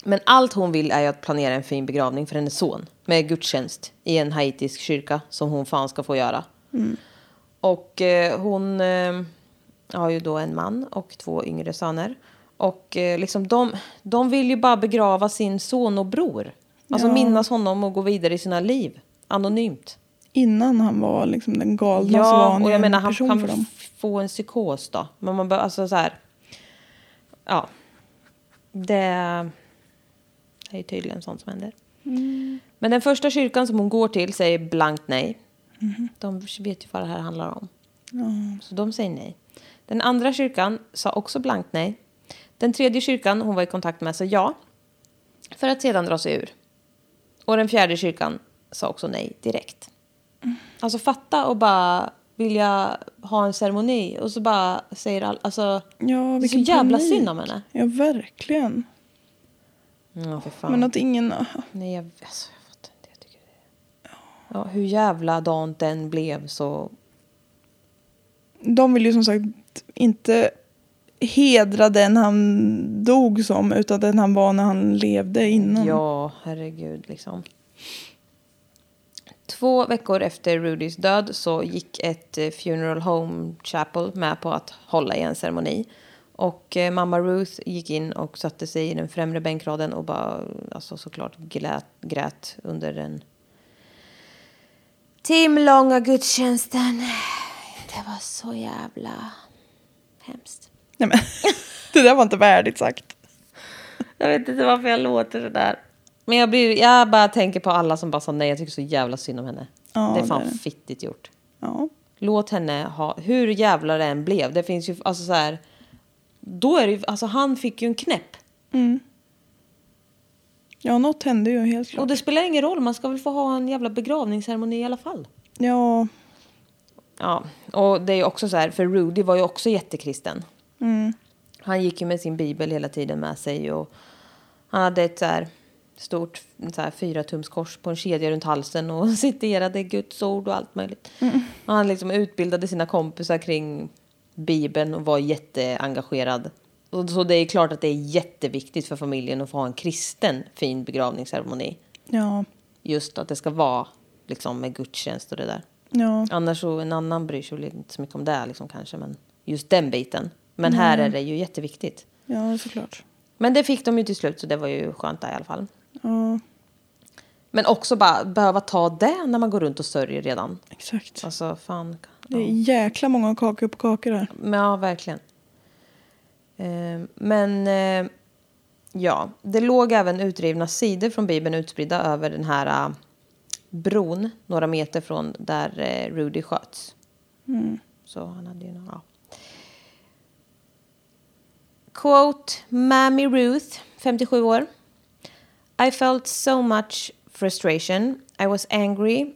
Men allt hon vill är ju att planera en fin begravning för hennes son med gudstjänst i en haitisk kyrka som hon fan ska få göra. Och eh, hon eh, har ju då en man och två yngre söner. Och eh, liksom de, de vill ju bara begrava sin son och bror. Alltså Ja. minnas honom och gå vidare i sina liv. Anonymt. Innan han var liksom den galna Ja, han och jag en menar han kan för dem. få en psykos då. Men man bör, alltså så här. Ja. Det är ju tydligen sånt som händer. Mm. Men den första kyrkan som hon går till säger blankt nej. Mhm. De vet ju vad det här handlar om. Så de säger nej. Den andra kyrkan sa också blankt nej. Den tredje kyrkan hon var i kontakt med sa ja. För att sedan dra sig ur. Och den fjärde kyrkan sa också nej direkt. Alltså fatta och bara vilja ha en ceremoni och så bara säger all, alltså Ja, det är så jävla panik. synd om henne. Ja, verkligen. Ja, för fan. Men att ingen... Nej, jag, alltså, jag fattar inte. Jag tycker det. Ja, hur jävla dant den blev så... De vill ju som sagt inte hedra den han dog som utan den han var när han levde innan. Ja, herregud liksom. Två veckor efter Rudys död så gick ett eh, Funeral Home Chapel med på att hålla i en ceremoni. Och eh, mamma Ruth gick in och satte sig i den främre bänkraden och bara, alltså såklart grät, grät under den timlånga gudstjänsten. Det var så jävla hemskt. Nej, men, det där var inte värdigt sagt. Jag vet inte varför jag låter sådär. Men jag, blir, jag bara tänker på alla som bara sa nej. Jag tycker så jävla synd om henne. Ja, det är fan det fittigt gjort. Ja. Låt henne ha, hur jävla det än blev. Det finns ju, alltså så här. Då är det ju, alltså han fick ju en knäpp. ja, något hände ju helt klart. Och det spelar ingen roll, man ska väl få ha en jävla begravningsceremoni i alla fall. Ja, Ja, och det är ju också så här, för Rudy var ju också jättekristen. mm. Han gick ju med sin bibel hela tiden med sig och han hade ett så här stort så här, fyra tums kors på en kedja runt halsen och citerade Guds ord och allt möjligt. Och han liksom utbildade sina kompisar kring bibeln och var jätteengagerad. Och så det är klart att det är jätteviktigt för familjen att få ha en kristen fin begravningsceremoni. ja, Just att det ska vara liksom med gudstjänst och det där. ja. Annars så en annan bryr sig inte så mycket om det liksom kanske, men just den biten. Men här är det ju jätteviktigt. Ja, såklart. Men det fick de ju till slut så det var ju skönt där i alla fall. Ja, Men också bara behöva ta det när man går runt och sörjer redan. exakt. Alltså fan. Det är jäkla många kakor på kakor här. Men ja, verkligen. Eh, men eh, ja, det låg även utrivna sidor från Bibeln utspridda över den här eh, bron några meter från där Rudy sköts. Så han hade ju nå- ja. Quote Mammy Ruth, 57 år. I felt so much frustration. I was angry.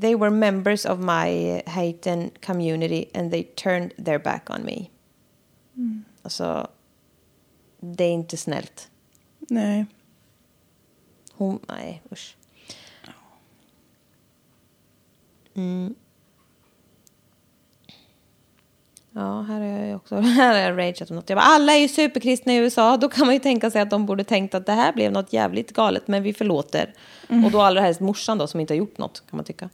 They were members of my Haitian community and they turned their back on me. Alltså, det är inte snällt. Nej. Hon, nej usch. Mm. Ja, här är jag också. Här har jag rageat om något. Jag bara, alla är ju superkristna i USA. Då kan man ju tänka sig att de borde tänkt att det här blev något jävligt galet, men vi förlåter. Och då allra helst morsan då, som inte har gjort något, kan man tycka.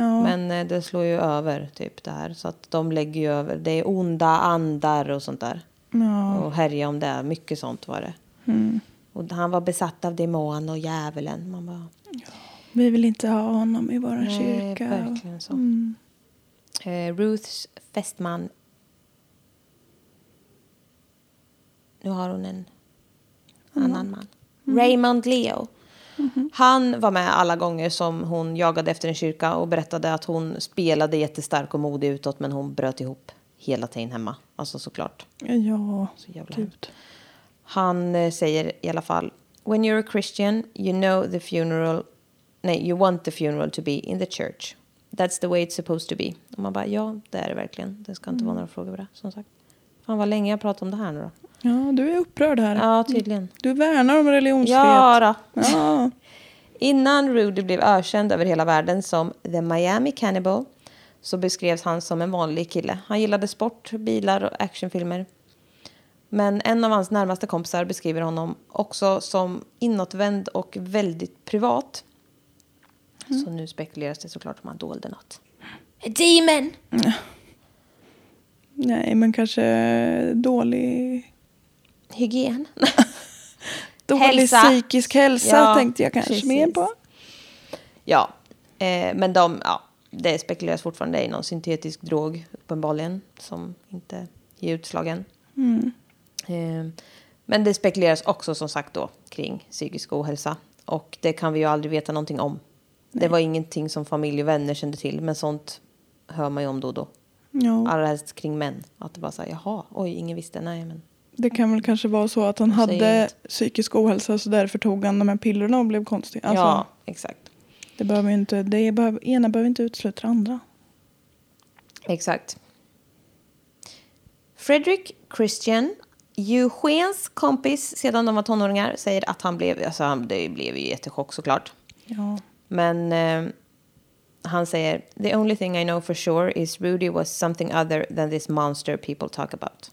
Ja. Men eh, det slår ju över, typ det här. Så att de lägger ju över. Det är onda andar och sånt där. Ja. Och härja om det. Mycket sånt var det. Och han var besatt av demon och djävulen. Man bara, Vi vill inte ha honom i vår Nej, kyrka. verkligen så. Mm. Eh, Ruths fästman. Nu har hon en annan man. Raymond Leo. Han var med alla gånger som hon jagade efter en kyrka och berättade att hon spelade jättestark och modig utåt men hon bröt ihop hela tiden hemma. Alltså såklart. Ja, Så jävla gud. Han eh, säger i alla fall When you're a Christian you know the funeral Nej, you want the funeral to be in the church. That's the way it's supposed to be. Och man bara, ja, det är det verkligen. Det ska inte vara några frågor på det, som sagt. Fan vad länge jag pratat om det här nu då. Ja, du är upprörd här. Ja, tydligen. Du värnar om religionsfrihet. Ja då. Ja. Innan Rudy blev ökänd över hela världen som The Miami Cannibal så beskrevs han som en vanlig kille. Han gillade sport, bilar och actionfilmer. Men en av hans närmaste kompisar beskriver honom också som inåtvänd och väldigt privat. Så nu spekuleras det såklart om han dolde något. A demon! Nej, men kanske dålig, Hygien. dålig Hälsa. psykisk hälsa Ja, tänkte jag kanske precis. mer på. Ja, eh, men de, ja, det spekuleras fortfarande i någon syntetisk drog uppenbarligen som inte ger utslag än. Eh, men det spekuleras också som sagt då kring psykisk ohälsa och det kan vi ju aldrig veta någonting om. Det var ingenting som familj och vänner kände till men sånt hör man ju om då och då. Ja, Allra helst kring män. Att det bara så här, jaha, oj, ingen visste, nej men. det kan väl kanske vara så att han hade inget. psykisk ohälsa så därför tog han de här pillerna och blev konstig. Alltså, ja, exakt. det behöver inte, det behöver, ena behöver inte utesluta det andra. Exakt. Frederick Christian, Eugens kompis sedan de var tonåringar, säger att han blev, alltså han, det blev ju jättechock såklart. Ja. Men eh, han säger, the only thing I know for sure is Rudy was something other than this monster people talk about.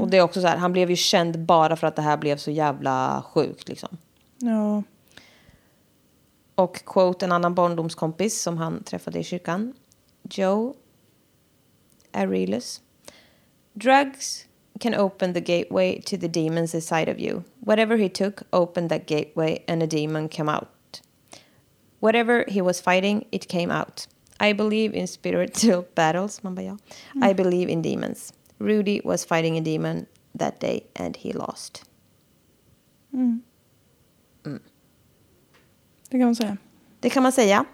Och det är också så här, han blev ju känd bara för att det här blev så jävla sjukt liksom. Ja. Och quote en annan barndomskompis som han träffade i kyrkan. Joe Arelis. Drugs can open the gateway to the demons inside of you. Whatever he took opened that gateway and a demon came out. Whatever he was fighting, it came out. I believe in spiritual battles. Man bara, ja. I believe in demons. Rudy was fighting a demon that day and he lost. Det kan man säga. Det kan man säga.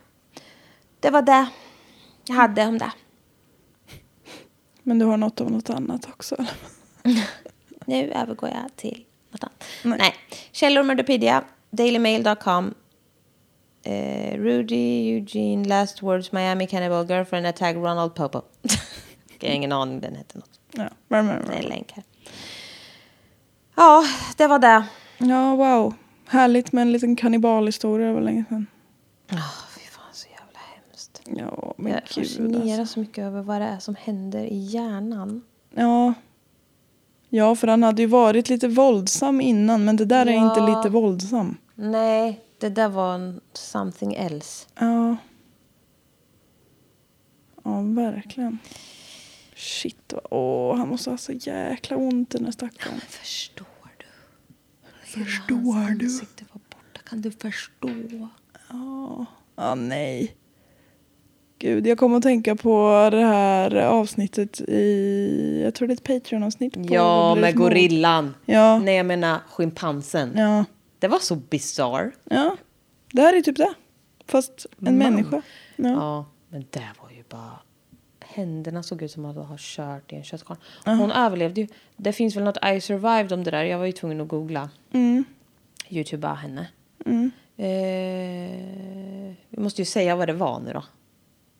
Det var det jag hade om det. Men du har något av något annat också? Nu övergår jag till något annat. Nej. Källor Murderpedia, dailymail.com, eh, Rudy Eugene Last Words Miami Cannibal Girlfriend Attack Ronald Popo. jag har ingen aning, den heter något. Ja. Men, men, Det är men. länk här. Ja, det var det. ja, wow. Härligt med en liten kannibalhistoria. Det var länge sedan. Oh, fy fan, så jävla hemskt. Ja, men Jag gud fascineras alltså. så mycket över vad det är som händer i hjärnan. Ja. Ja, för han hade ju varit lite våldsam innan. Men det där är Ja. inte lite våldsam. Nej, det där var en something else. Ja. Ja, verkligen. Shit. vad- Åh, han måste ha så jäkla ont den här stackaren. Förstår du? Förstår Hans du? ansikte var borta. Kan du förstå? Ja. Ja, nej. Gud, jag kommer att tänka på det här avsnittet i... Jag tror det är ett Patreon-avsnitt. Ja, med gorillan. Ja. Nej, jag menar schimpansen. Ja. Det var så bizarr. Ja. Det här är typ det. Fast en Man. människa. Ja. Ja, men det var ju bara... Händerna såg ut som att de har kört i en köttkvarn. Hon överlevde ju. Det finns väl något I survived om det där. Jag var ju tvungen att googla. Mm. Youtuba henne. Mm. Eh, vi måste ju säga vad det var nu då.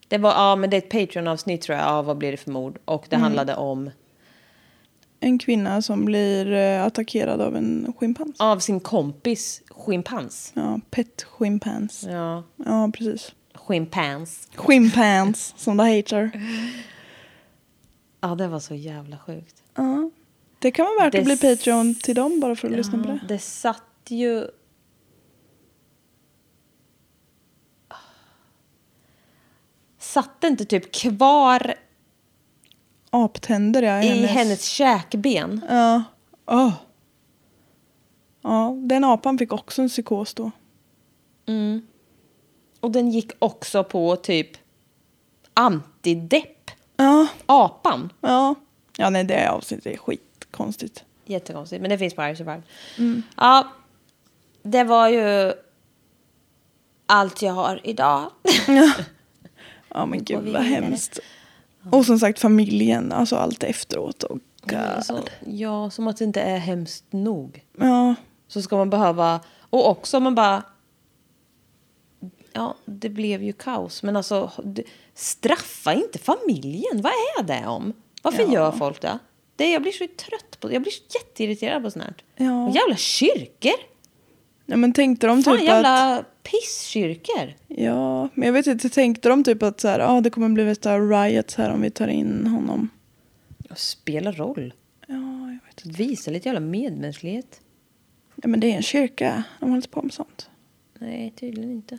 Det var, ja men det är ett Patreon-avsnitt tror jag. Ja, vad blir det för mord? Och det handlade om En kvinna som blir eh, attackerad av en schimpans. av sin kompis schimpans. Ja, pet schimpans. Ja, Ja, precis. schimpans. Schimpans, som det heter. Ja, det var så jävla sjukt. Ja. Det kan vara värt Det att bli Patreon till dem bara för att lyssna på det. Det satt ju... Satt inte typ kvar Aptänder, ja. i hennes käkben? Ja. Åh. Ja, den apan fick också en psykos då. Mm. Och den gick också på typ antidepp. Ja, Apan. ja. Ja, nej det avsnittet är skitkonstigt. Jättekonstigt, men det finns på I Survive. Ja, det var ju allt jag har idag. Ja, ja men gud vad hemskt. Och som sagt familjen, alltså allt efteråt. Och Men alltså, ja, som att det inte är hemskt nog. ja, Så ska man behöva... Och också man bara... Ja, det blev ju kaos. Men alltså, straffa inte familjen. Vad är det om? Varför Ja. gör folk det? det? Jag blir så trött på det. Jag blir jätteirriterad på sånt här. Ja. Jävla kyrkor! Ja men tänkte de Fan, typ att... jävla pisskyrkor. Ja, men jag vet inte, tänkte de typ att så här, ah, det kommer bli värsta riots här om vi tar in honom. Spelar roll. Ja, jag vet inte. Visa lite jävla medmänsklighet. Ja, men det är en kyrka, de håller inte på med sånt. Nej, tydligen inte.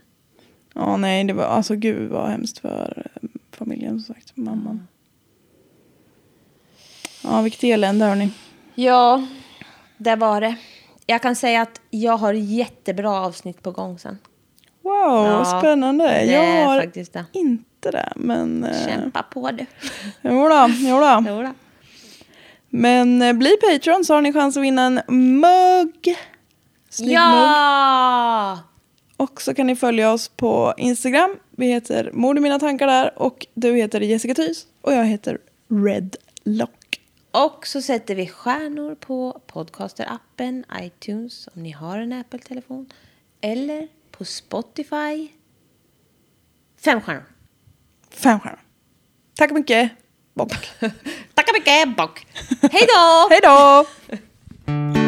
Ja, nej, det var alltså gud vad hemskt för eh, familjen som sagt, mamman. Ja, vilket elände hörni. Ja, det var det. Jag kan säga att jag har jättebra avsnitt på gång sen. Wow, Ja, spännande. det jag har faktiskt det. inte det, men... Eh, Kämpa på du. jodå, jodå. Jodå. Men eh, bli Patreon så har ni chans att vinna en mugg. Snygg mugg. Ja! Och så kan ni följa oss på Instagram. Vi heter Mord i mina tankar där. Och du heter Jessica Thys. Och jag heter Red Lock. Och så sätter vi stjärnor på podcasterappen, iTunes om ni har en Apple-telefon. Eller på Spotify. Fem stjärnor. Fem stjärnor. Tack mycket. Bock. Tack mycket, bock. Hej då! Hej då!